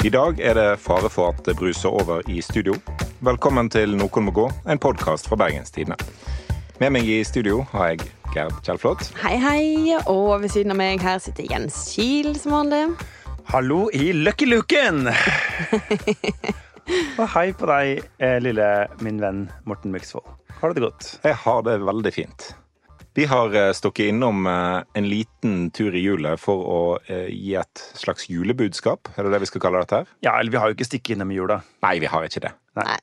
I dag er det fare for at det bruser over i studio. Velkommen til Noen må gå, en podkast fra Bergenstidene. Med meg i studio har jeg Gerd Kjellflot. Hei, hei. Og ved siden av meg her sitter Jens Kiel, som vanlig. Hallo i Lucky Luken! Og hei på deg, eh, lille min venn Morten Myksvold. Har du det godt? Jeg har det veldig fint. Vi har eh, stukket innom eh, en liten tur i hjulet for å eh, gi et slags julebudskap. Er det det vi skal kalle dette her? Ja, eller vi har jo ikke stikket innom jula. Nei, vi har ikke det. Nei.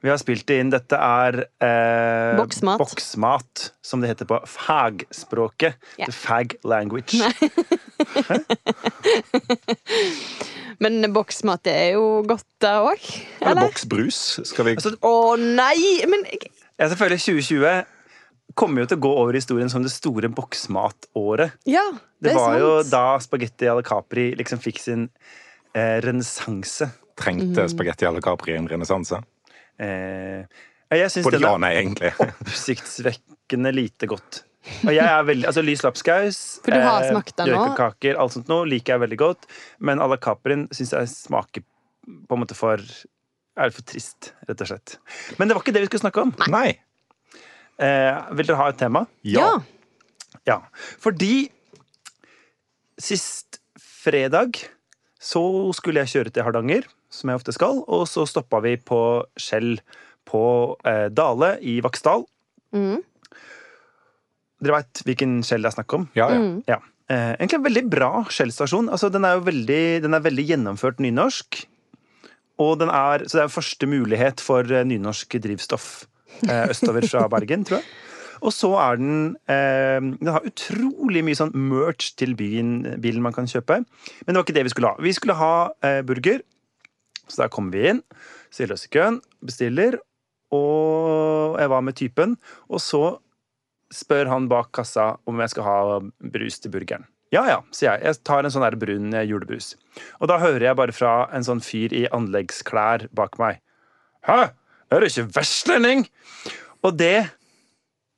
Vi har spilt det inn. Dette er eh, Boksmat. boksmat, som det heter på fagspråket. Yeah. The fag language. Men boksmat er jo godt, da òg. Eller Eller? boksbrus. Skal vi Altså, Å nei! Men jeg- jeg selvfølgelig 2020 kommer jo til å gå over i historien som det store boksmatåret. Ja, det, Det, var er jo da spagetti alla Capri liksom fikk sin eh, renessanse. trengte spagetti alla Capri en renessanse? Eh, jeg syns det ja er egentlig. oppsiktsvekkende lite godt. Og jeg er veldig, altså Lys lapskaus, For du har smakt den nå? bjørkekaker, alt sånt noe liker jeg veldig godt. Men à la Caprien syns jeg smaker på en måte for er for trist, rett og slett. Men det var ikke det vi skulle snakke om. Nei. Eh, vil dere ha et tema? Ja. Ja. Fordi sist fredag så skulle jeg kjøre til Hardanger, som jeg ofte skal, og så stoppa vi på Skjell på eh, Dale i Vaksdal. Mm. Dere veit hvilken Skjell det er snakk om? Ja, ja. Ja. Eh, egentlig en veldig bra Skjell-stasjon. Altså, den er jo veldig, den er veldig gjennomført nynorsk. Og den er, så det er første mulighet for eh, nynorsk drivstoff østover fra Bergen, tror jeg. Og så er den eh, Den har utrolig mye sånn merch til byen, bilen man kan kjøpe. Men det var ikke det vi skulle ha. Vi skulle ha eh, burger. Så der kommer vi inn, stiller oss i køen, bestiller. Og jeg var med typen. Og så spør han bak kassa om jeg skal ha brus til burgeren. Ja ja, sier jeg. Jeg tar en sånn der brun eh, julebrus. Og da hører jeg bare fra en sånn fyr i anleggsklær bak meg. Hæ? Er du ikke vestlending? Og det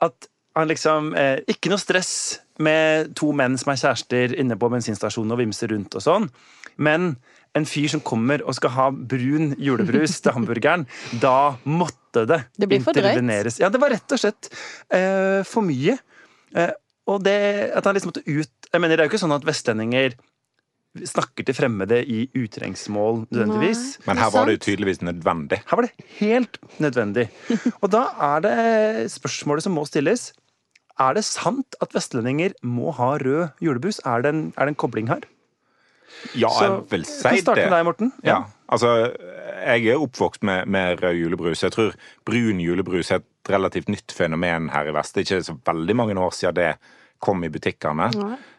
at han liksom eh, Ikke noe stress med to menn som er kjærester inne på bensinstasjonen og vimser rundt og sånn, men en fyr som kommer og skal ha brun julebrus til hamburgeren, da måtte det, Det interveneres. Ja, det var rett og slett eh, for mye. Eh, og det at han liksom måtte ut Jeg mener, det er jo ikke sånn at vestlendinger snakker til fremmede i utrengsmål nødvendigvis. Nei. Men er her var det jo tydeligvis nødvendig. Her var det helt nødvendig. Og da er det spørsmålet som må stilles. Er det sant at vestlendinger må ha rød julebrus? Er det en, er det en kobling her? Ja, Så, jeg vil si det. Vi starter med deg, Morten. Ja, altså Jeg er oppvokst med, med rød julebrus. Jeg tror brun julebrus er et relativt nytt fenomen her i vest. Det er ikke så veldig mange år siden det kom i butikkene.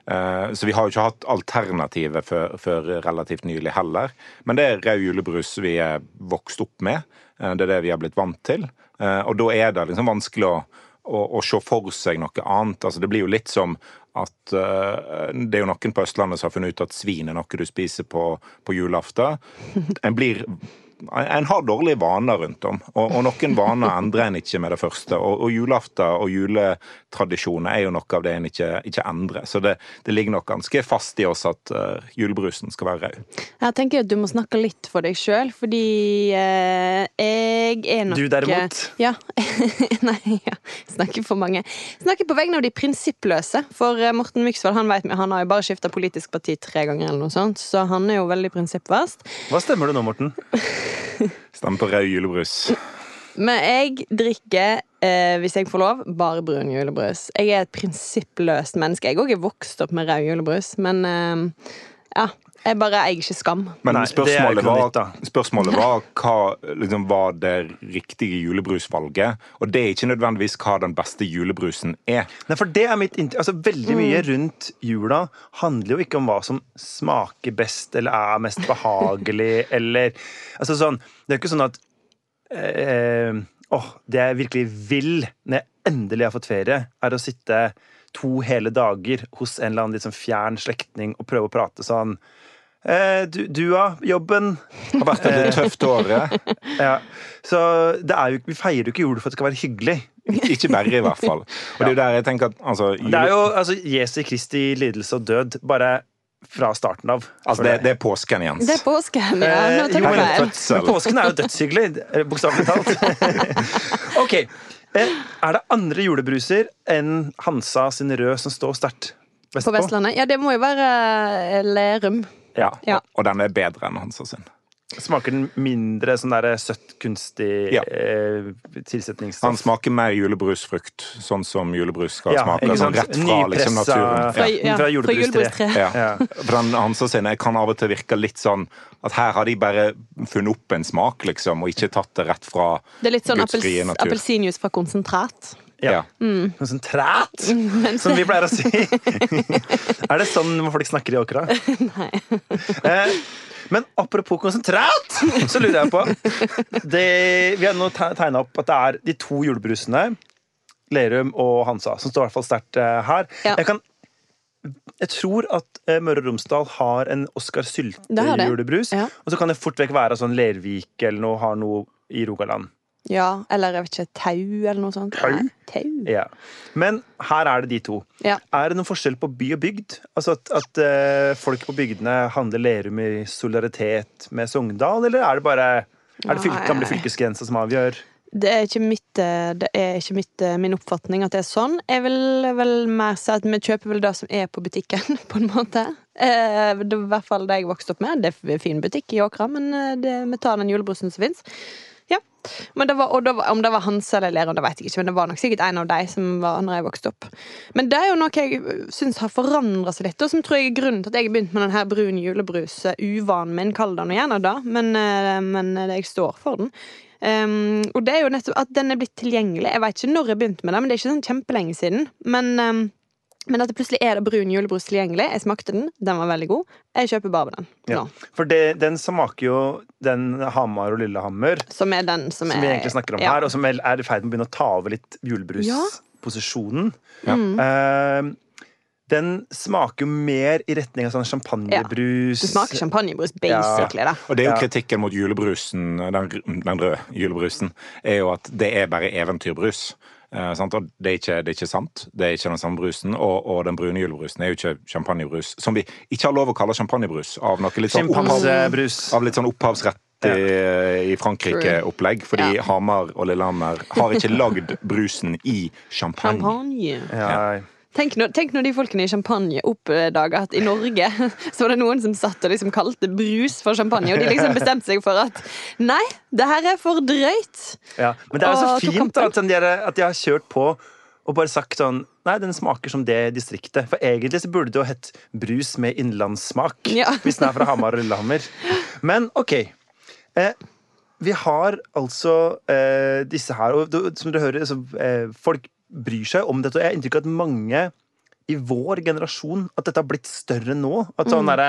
Eh, Så vi har jo ikke hatt alternativet før, før relativt nylig heller. Men det er rød julebrus vi er vokst opp med. Uh, Det er det vi har blitt vant til. Uh, Og da er det liksom vanskelig å, å, å se for seg noe annet. Altså Det blir jo litt som at uh, det er jo noen på Østlandet som har funnet ut at svin er noe du spiser på, på julaften. En blir en har dårlige vaner rundt om, og, og noen vaner endrer en ikke med det første. Og, og julaften og juletradisjoner er jo noe av det en ikke, ikke endrer. Så det, det ligger nok ganske fast i oss at uh, julebrusen skal være rød. Jeg tenker at du må snakke litt for deg sjøl, fordi eh, jeg er nok Du derimot? Ja. Nei, ja. Snakker for mange. Snakker på vegne av de prinsippløse. For eh, Morten Myksvold han vet, han har jo bare skifta politisk parti tre ganger, eller noe sånt, så han er jo veldig prinsippfast. Hva stemmer du nå, Morten? Stemmer på rød julebrus. Men jeg drikker, eh, hvis jeg får lov, bare brun julebrus. Jeg er et prinsippløst menneske. Jeg òg er vokst opp med rød julebrus, men eh, ja. Jeg bare eier ikke skam. Men Nei, spørsmålet, var, spørsmålet var hva liksom, var det riktige julebrusvalget. Og det er ikke nødvendigvis hva den beste julebrusen er. Nei, for det er mitt inntil. Altså, veldig mye rundt jula handler jo ikke om hva som smaker best eller er mest behagelig, eller Altså sånn Det er jo ikke sånn at eh, Åh, det jeg virkelig vil når jeg endelig har fått ferie, er å sitte to hele dager hos en eller annen sånn fjern slektning og prøve å prate sånn du, du, ja, jobben Det har vært et tøft år. eh. ja. Så det er jo, vi feirer jo ikke jul for at det skal være hyggelig. Ikke bare, i hvert fall. Og det er jo der jeg tenker at altså, Det er jo altså, Jesu Kristi lidelse og død bare fra starten av. Altså, det, det er påsken, Jens. Det er påsken, ja. Eh, Nå tar jo, du feil. Men påsken er jo dødshyggelig, eh, bokstavelig talt. ok. Eh, Er det andre julebruser enn Hansa sin rød som står sterkt På? Vestlandet? Ja, det må jo være eh, Lerum. Ja. Ja. Og den er bedre enn hans og sin. Smaker den mindre sånn der søtt, kunstig Ja. eh, Han smaker mer julebrusfrukt, sånn som julebrus skal Ja, smake. Sånn rett fra liksom, naturen. Fra, Ja. fra julebrustre. Ja. For den Hansa sin jeg kan av og til virke litt sånn at her har de bare funnet opp en smak, liksom, og ikke tatt det rett fra Det er litt sånn natur. appelsinjuice fra konsentrat. Ja. Konsentrat, som vi pleier å si. er det sånn folk snakker i Åkra? Nei. Eh, men apropos konsentrat, så lurer jeg på det, Vi har nå tegna opp at det er de to julebrusene, Lerum og Hansa, som står i hvert fall sterkt eh, her. Ja. Jeg, kan, jeg tror at eh, Møre og Romsdal har en Oscar. Sylte-julebrus. Ja. Og så kan det fort vekk være sånn Lervik eller noe har noe i Rogaland. Ja, eller jeg vet ikke, tau eller noe sånt. Tau? Nei, tau. Ja. Men her er det de to. Ja. Er det noen forskjell på by og bygd? Altså at, at uh, folk på bygdene handler Lerum i solidaritet med Sogndal, eller er det bare er det fylke, gamle fylkesgrenser som avgjør? Det er ikke, mitt, eh, det er ikke mitt, eh, min oppfatning at det er sånn. Jeg vil vel mer si at vi kjøper vel det som er på butikken, på en måte. Eh, Det var i hvert fall det jeg vokste opp med. Det er fin butikk i Åkra, men det, vi tar den julebrusen som fins. Det var, det var, om det var Hansa eller Lerum, det vet jeg ikke, men det var nok sikkert en av de som var når jeg vokste opp. Men det er jo noe jeg syns har forandra seg litt, og som tror jeg er grunnen til at jeg begynte med den her brun julebrus. Uvanen min, kall den gjerne det, men, eh, men jeg står for den. Um, og det er jo nettopp at den er blitt tilgjengelig. Jeg vet ikke når jeg begynte med det, men det er ikke sånn kjempelenge siden. Men, um, men at det plutselig er det brun julebrus tilgjengelig. Jeg smakte den, den var veldig god. Jeg kjøper bare den Ja. For det, den smaker jo den Hamar og Lillehammer Som er den som, som er vi egentlig snakker om ja. her, og som er i ferd med å begynne å ta over litt julebrusposisjonen. Ja. Mm. Uh, den smaker jo mer i retning av sånn champagnebrus. Du smaker champagnebrus, basically. da Og det er jo Ja. kritikken mot julebrusen, den, den røde julebrusen, er jo at det er bare eventyrbrus. Eh, sant? Og det er, ikke, det er ikke sant. Det er ikke den samme brusen. Og, og den brune julebrusen er jo ikke champagnebrus, som vi ikke har lov å kalle champagnebrus av noe litt sånn opphav, av litt sånn opphavsrett i, i Frankrike-opplegg. Fordi Ja. Hamar og Lillehammer har ikke lagd brusen i champagne. Champagne. Ja. Tenk når, tenk når de folkene i Champagne oppdaga at i Norge så var det noen som satt og liksom kalte brus for champagne, og de liksom bestemte seg for at nei, det her er for drøyt. Ja, men det er jo så fint da, at, de er- at de har kjørt på og bare sagt sånn Nei, den smaker som det distriktet. For egentlig så burde det jo hett brus med innlandssmak. Ja. Hvis den er fra Hamar og Lillehammer. Men OK. Eh, vi har altså eh, disse her, og som dere hører, så, eh, folk bryr seg om dette. Og jeg har inntrykk av at mange i vår generasjon at dette har blitt større nå. At sånn der,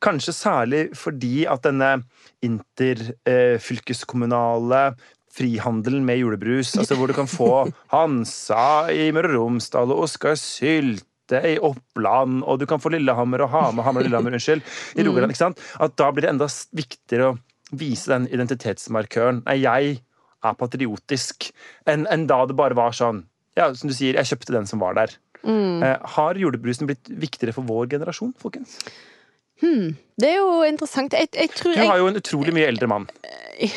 Kanskje særlig fordi at denne interfylkeskommunale frihandelen med julebrus, altså hvor du kan få Hansa i Møre og Romsdal og Oskar Sylt i Oppland, og du kan få Lillehammer og Hamar, Hamar og Lillehammer, unnskyld, i Rogaland, ikke sant? At da blir det enda viktigere å vise den identitetsmarkøren. Nei, jeg er patriotisk, enn enn da det bare var sånn Ja, som du sier, jeg kjøpte den som var der. Eh, har julebrusen blitt viktigere for vår generasjon, folkens? Hmm. Det er jo interessant. Jeg, jeg Du har jo en utrolig mye eldre mann.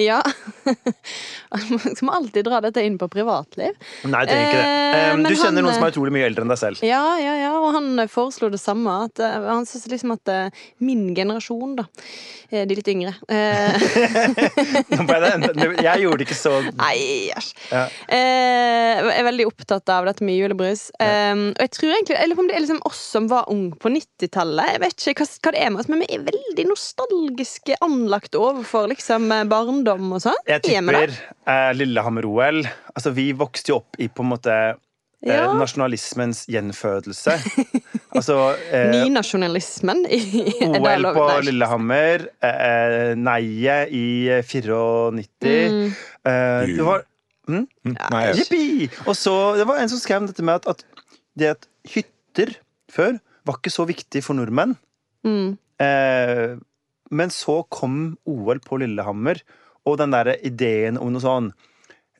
Ja. Skal alltid dra dette inn på privatliv. Nei, jeg trenger ikke det. Eh, du kjenner han, noen som er eh, utrolig mye eldre enn deg selv. Ja, ja, ja, og han foreslo det samme. At, han syns liksom at min generasjon, da De litt yngre Jeg gjorde det ikke så Nei, æsj. Ja. Jeg er veldig opptatt av dette med julebrus. Um, og jeg tror egentlig, eller om det er liksom oss som var unge på 90-tallet. Jeg vet ikke hva, det er med oss, men vi er veldig nostalgiske anlagt overfor liksom barndom og sånn. Jeg Vi er tipper eh, Lillehammer-OL Altså, vi vokste jo opp i på en måte eh, Ja. nasjonalismens gjenfødelse. altså eh, Nynasjonalismen. OL på Nei. Lillehammer, eh, Neiet i 94 Mm. eh, Det var Mm, Nei, Jippi! Og så, Det var en som skrev dette med at, at det at hytter før var ikke så viktig for nordmenn. Mm. Eh, men så kom OL på Lillehammer, og den derre ideen om noe sånn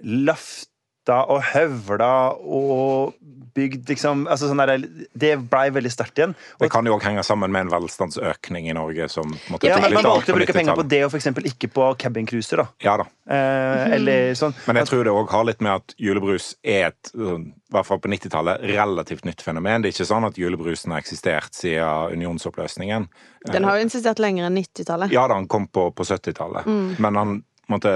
løfta og høvla og bygd liksom altså sånn der, Det blei veldig sterkt igjen. Og, Det kan jo òg henge sammen med en velstandsøkning i Norge som måtte ja, men Man valgte å bruke penger på det, og eksempel ikke på cabincruiser. da. Ja da. Eh, eller sånn. Men jeg tror det òg har litt med at julebrus er et, sånn, i hvert fall på 90-tallet, relativt nytt fenomen. Det er ikke sånn at julebrusen har eksistert siden unionsoppløsningen. Den har jo insistert lenger enn 90-tallet. Ja da, han kom på, på 70-tallet, men han måtte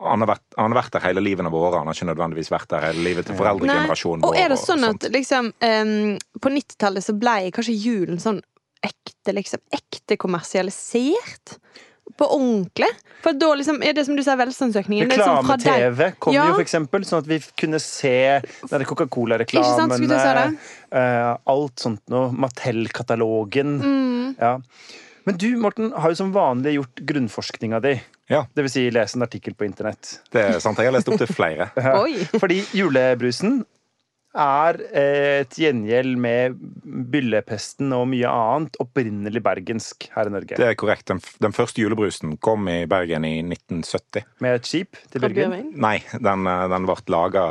han har, vært, han har vært der hele livet våre. Han har ikke nødvendigvis vært der hele livet til foreldregenerasjonen vår. Og er det sånn at liksom um, På 90-tallet så ble kanskje julen sånn ekte, liksom Ekte kommersialisert? På ordentlig? For da liksom er det som du sier, velstandsøkningen sånn Reklame-TV kom Ja. jo, for eksempel, sånn at vi kunne se den Coca-Cola-reklamen. skulle du si det? eh, alt sånt noe. Mattel-katalogen. Mm. Ja. Men du, Morten, har jo som vanlig gjort grunnforskninga di. Ja, Det vil si lese en artikkel på internett. det er sant. Jeg har lest opp til flere. Oi! Fordi julebrusen er eh, et gjengjeld med byllepesten og mye annet opprinnelig bergensk her i Norge. Det er korrekt. Den, den første julebrusen kom i Bergen i 1970. Med et skip til Bergen. Nei, den, eh, den ble laga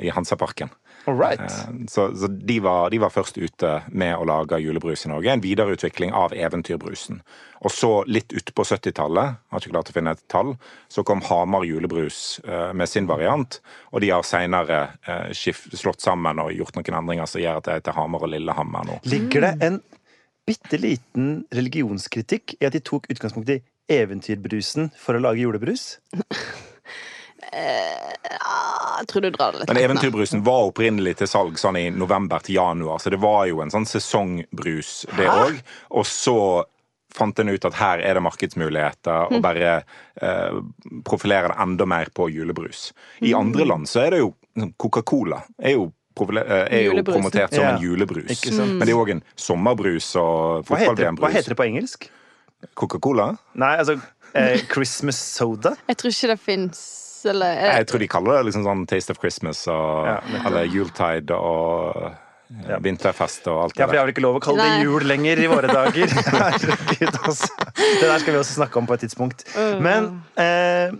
i Hansaparken. All right. Eh, Så, så de, var, de var først ute med å lage julebrus i Norge. En videreutvikling av eventyrbrusen. Og så litt utpå 70-tallet, har ikke klart å finne et tall, så kom Hamar julebrus eh, med sin variant. Og de har seinere eh, slått sammen og gjort noen endringer som gjør at det heter Hamar og Lillehammer nå. Ligger det en bitte liten religionskritikk i at de tok utgangspunkt i eventyrbrusen for å lage julebrus? Ah, jeg tror du drar det litt Men eventyrbrusen var opprinnelig til salg sånn i november til januar, så det var jo en sånn sesongbrus, det òg. Og så fant en ut at her er det markedsmuligheter, og bare eh, profilere det enda mer på julebrus. I andre land så er det jo sånn, Coca-Cola er jo, eh, er jo promotert som en julebrus. Men det er òg en sommerbrus og Hva heter det på engelsk? Coca-Cola? Nei, altså eh, Christmas soda? Jeg tror ikke det fins eller eh, Jeg tror de kaller det liksom sånn Taste of Christmas og, Ja, eller Yuletide og ja. vinterfest og alt Ja, for jeg har vel ikke lov å kalle det Nei. jul lenger i våre dager. Herregud, altså. Det der skal vi også snakke om på et tidspunkt. Men eh,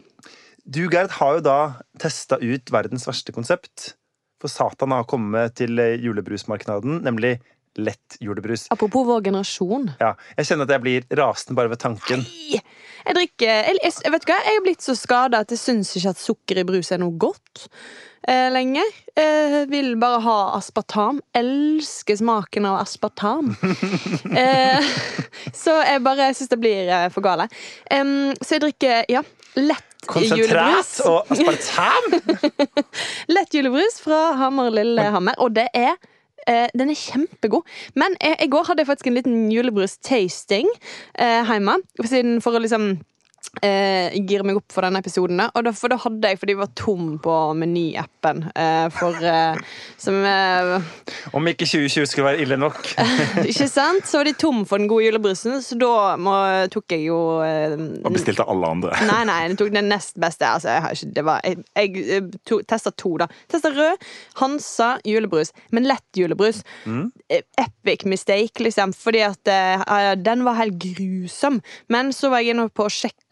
du, Gerd, har jo da testa ut verdens verste konsept. For Satan har kommet til eh, julebrusmarkedet, nemlig lett julebrus. Apropos vår generasjon. Ja, jeg kjenner at jeg blir rasende bare ved tanken. Nei! Jeg drikker jeg, jeg, Vet hva, jeg er blitt så skada at jeg syns ikke at sukker i brus er noe godt eh, lenger. Jeg vil bare ha aspartam. Elsker smaken av aspartam. eh, så jeg bare syns det blir eh, for gale. Um, så jeg drikker, ja, lett Konsentrat julebrus. og aspartam! Lett julebrus fra Hamar Lillehammer, og det er eh, den er kjempegod. Men eh, i går hadde jeg faktisk en liten julebrus-tasting eh, hjemme. Siden for å liksom eh, gire meg opp for denne episoden. Og da, for da hadde jeg, fordi de var tom på menyappen eh, for eh, Som eh, Om ikke 2020 skulle være ille nok. Ikke sant? Så var de tom for den gode julebrusen, så da må, tok jeg jo eh, Og bestilte alle andre. Nei, nei, jeg tok den nest beste. Altså, jeg har ikke, det var, jeg jeg to, testa to, da. Testa rød, Hansa julebrus, men lett julebrus. Mm. Epic mistake, liksom, fordi at eh, den var helt grusom. Men så var jeg inne på å sjekke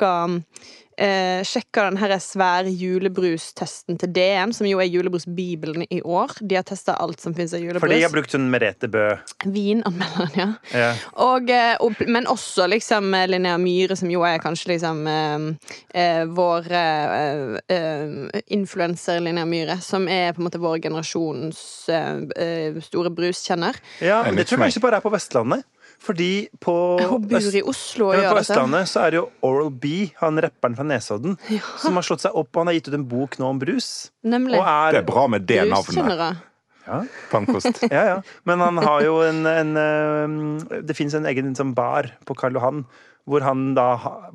eh, Sjekka den her svære julebrustesten til DN, som jo er julebrusbibelen i år. De har testa alt som fins av julebrus. Fordi de har brukt hun Merete Bø. Vinanmelderen, ja. Ja. Og, eh, og, men også liksom eh, Linnea Myhre, som jo er kanskje liksom eh, eh, vår eh, eh, influenser, Linnea Myhre, som er på en måte vår generasjons eh, eh, store bruskjenner. Ja, Det men det tror jeg ikke bare er på Vestlandet. Fordi på Hun bor Øst- i Oslo og Ja, på. Østlandet så er det jo Oral B, han rapperen fra Nesodden, som har slått seg opp. og Han har gitt ut en bok nå om brus. Nemlig. Og er, Det er bra med det navnet. Ja, ja, ja. Men han har jo en, en Det fins en egen sånn bar på Karl Johan hvor han da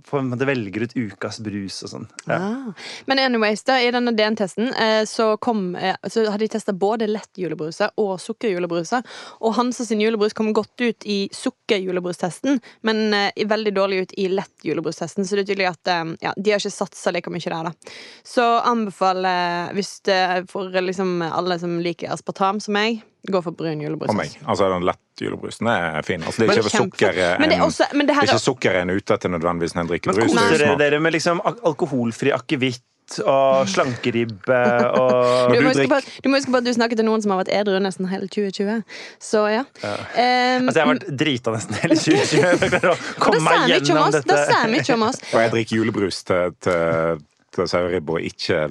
på en måte velger ut ukas brus og sånn. Ja. Ah. Men anyways, da, i denne DN-testen eh, så, eh, så hadde de testa både lett julebruser og sukkerjulebruser. Og Hansa sin julebrus kom godt ut i sukkerjulebrustesten, men eh, veldig dårlig ut i lett julebrus-testen. Så det er tydelig at ja, de har ikke satsa like mye der, da. Så anbefaler, hvis det for liksom alle som liker aspartam som meg, gå for brun julebrus. Og meg. Altså, den lett julebrusen er fin. Altså, det er ikke sukker Men det er en- også- men det her det ikke sukker en er ute etter nødvendigvis når en drikker Men brus. Men er koser dere dere med liksom alkoholfri akevitt og slankeribbe og Du du må, huske på, du må huske på at du snakket til noen som har vært edru nesten hele 2020. Så ja. Um, Altså, jeg har vært drita nesten hele 2020 for å å komme meg gjennom oss. Da sier mye om oss. Og jeg drikker julebrus til, til, til saueribbe og ikke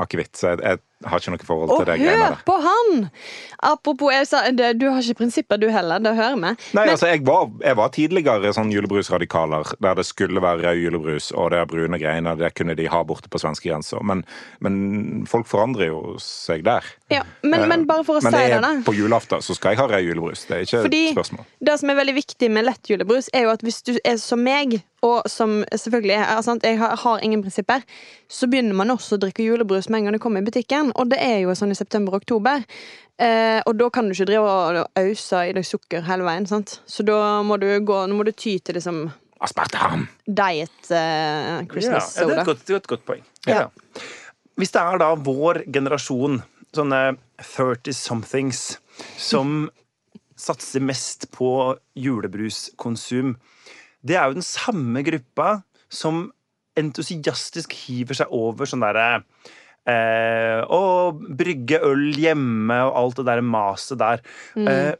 akevitt, så jeg, jeg har ikke noe forhold til det greiene hør på han! Apropos, jeg sa, det, du har ikke prinsipper du heller. Det hører vi. Nei, altså, jeg var, jeg var tidligere sånn julebrusradikaler, der det skulle være rød julebrus, og det brune greiene, det kunne de ha borte på svenskegrensa. Men, men folk forandrer jo seg der. Ja, men, men bare for å Men si det er, da. på julaften så skal jeg ha rød julebrus. Det er ikke Fordi et spørsmål. det som er veldig viktig med lett julebrus, er jo at hvis du er som meg, og som selvfølgelig er sant, Jeg har, har ingen prinsipper, så begynner man også å drikke julebrus med en gang det kommer i butikken. Og det er jo sånn i september-oktober. Eh, og da kan du ikke drive og og ause i deg sukker hele veien. sant? Så da må du gå, nå må du ty til liksom Aspartam! diet eh, Ja, Christmas ja, det er et godt, det er et godt poeng. Ja. Ja. Hvis det er da vår generasjon, sånne 30-somethings, som satser mest på julebruskonsum, det er jo den samme gruppa som entusiastisk hiver seg over sånn derre eh, og brygge øl hjemme og alt det der maset der. Eh,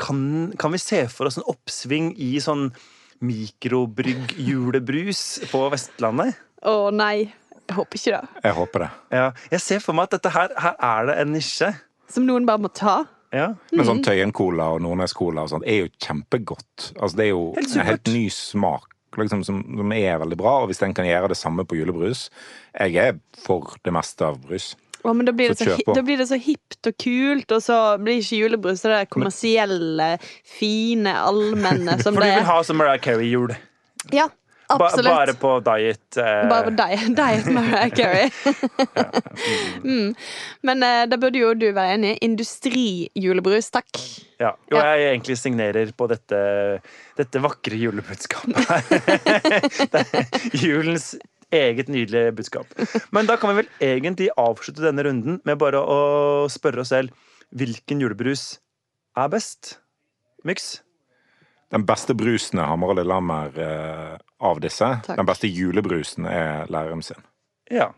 kan, kan vi se for oss en oppsving i sånn mikrobrygg-julebrus på Vestlandet? Å nei, jeg håper ikke det. Jeg håper det. Ja, jeg ser for meg at dette her, her er det en nisje. Som noen bare må ta. Ja. Men sånn Tøyen-cola og Nordnes-cola og sånt er jo kjempegodt. Altså, det er jo Helt en helt ny smak liksom, som, som er veldig bra. Og hvis den kan gjøre det samme på julebrus Jeg er for det meste av brus. Å, men da blir, det Så så, da blir det så hipt og kult, og så blir ikke julebrus det der kommersielle, fine, allmenne som det er. For du vil ha som Mariah Carey-jul. Ja, Ba, bare på diet. Eh, Bare på diet, diet Mariah Carey. mm. Men eh, da burde jo du være enig. Industrijulebrus, takk. ja. Jo, Ja. jeg egentlig signerer på dette, dette vakre julebudskapet her. Er julens eget nydelige budskap. Men da kan vi vel egentlig avslutte denne runden med bare å spørre oss selv hvilken julebrus er best? Myks? Den beste brusen Hamar og Lillehammer eh, av disse. Takk. Den beste julebrusen er læreren sin. Ja.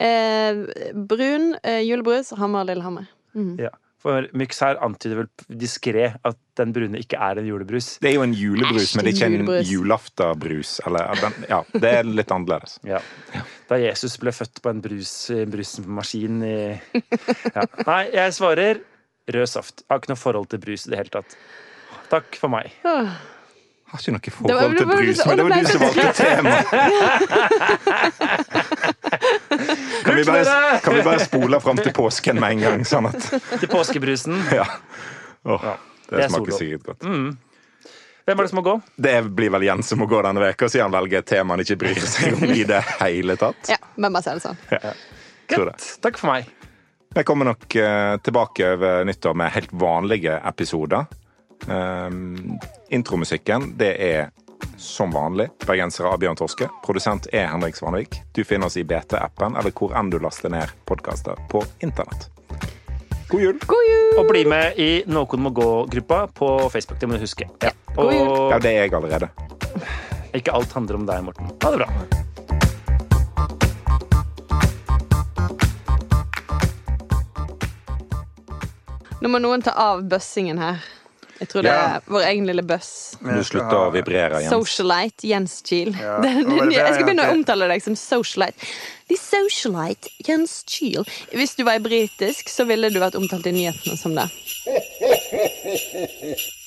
Eh, brun eh, julebrus, Hammer Lillehammer. Mm. ja. For Myks her antyder vel diskré at den brune ikke er en julebrus. Det er jo en julebrus, Æsj, men det er ikke en julebrus. julaftenbrus. Eller, ja, det er litt annerledes. Ja. Da Jesus ble født på en brus, brusmaskin i ja. Nei, jeg svarer rød saft. Jeg har ikke noe forhold til brus i det hele tatt. Takk for meg. Har ikke noe Det var- forhold til var- brus, men det var du som valgte tema. Kan vi, bare, kan vi bare spole fram til påsken med en gang, sånn at Til påskebrusen. Ja. Oh, det det er smaker sikkert godt. Hvem er det som må gå? Det blir vel Jens som må gå denne veka, siden han velger et tema han ikke bryr seg om i det hele tatt. Ja, men bare det sånn. Ja. Greit. Takk for meg. Jeg kommer nok eh, tilbake over nyttår med helt vanlige episoder. Um, intromusikken, det er som vanlig bergensere av Bjørn Torske. Produsent er Henrik Svanvik. Du finner oss i BT-appen eller hvor enn du laster ned podkaster på internett. God jul! God jul! Og bli med i Noen må gå-gruppa på Facebook. Det må du huske. Ja. God jul. Og Ja, det er jeg allerede. ikke alt handler om deg, Morten. Ha det bra. Nå må noen ta av bøssingen her. Jeg tror det Ja. er vår egen lille bøss. Du slutter å vibrere, Jens. Socialite Jens Kiel. Ja, Det- hva det jeg skal begynne å omtale deg som socialite. The socialite Jens Kiel. Hvis du var britisk, så ville du vært omtalt i nyhetene som det.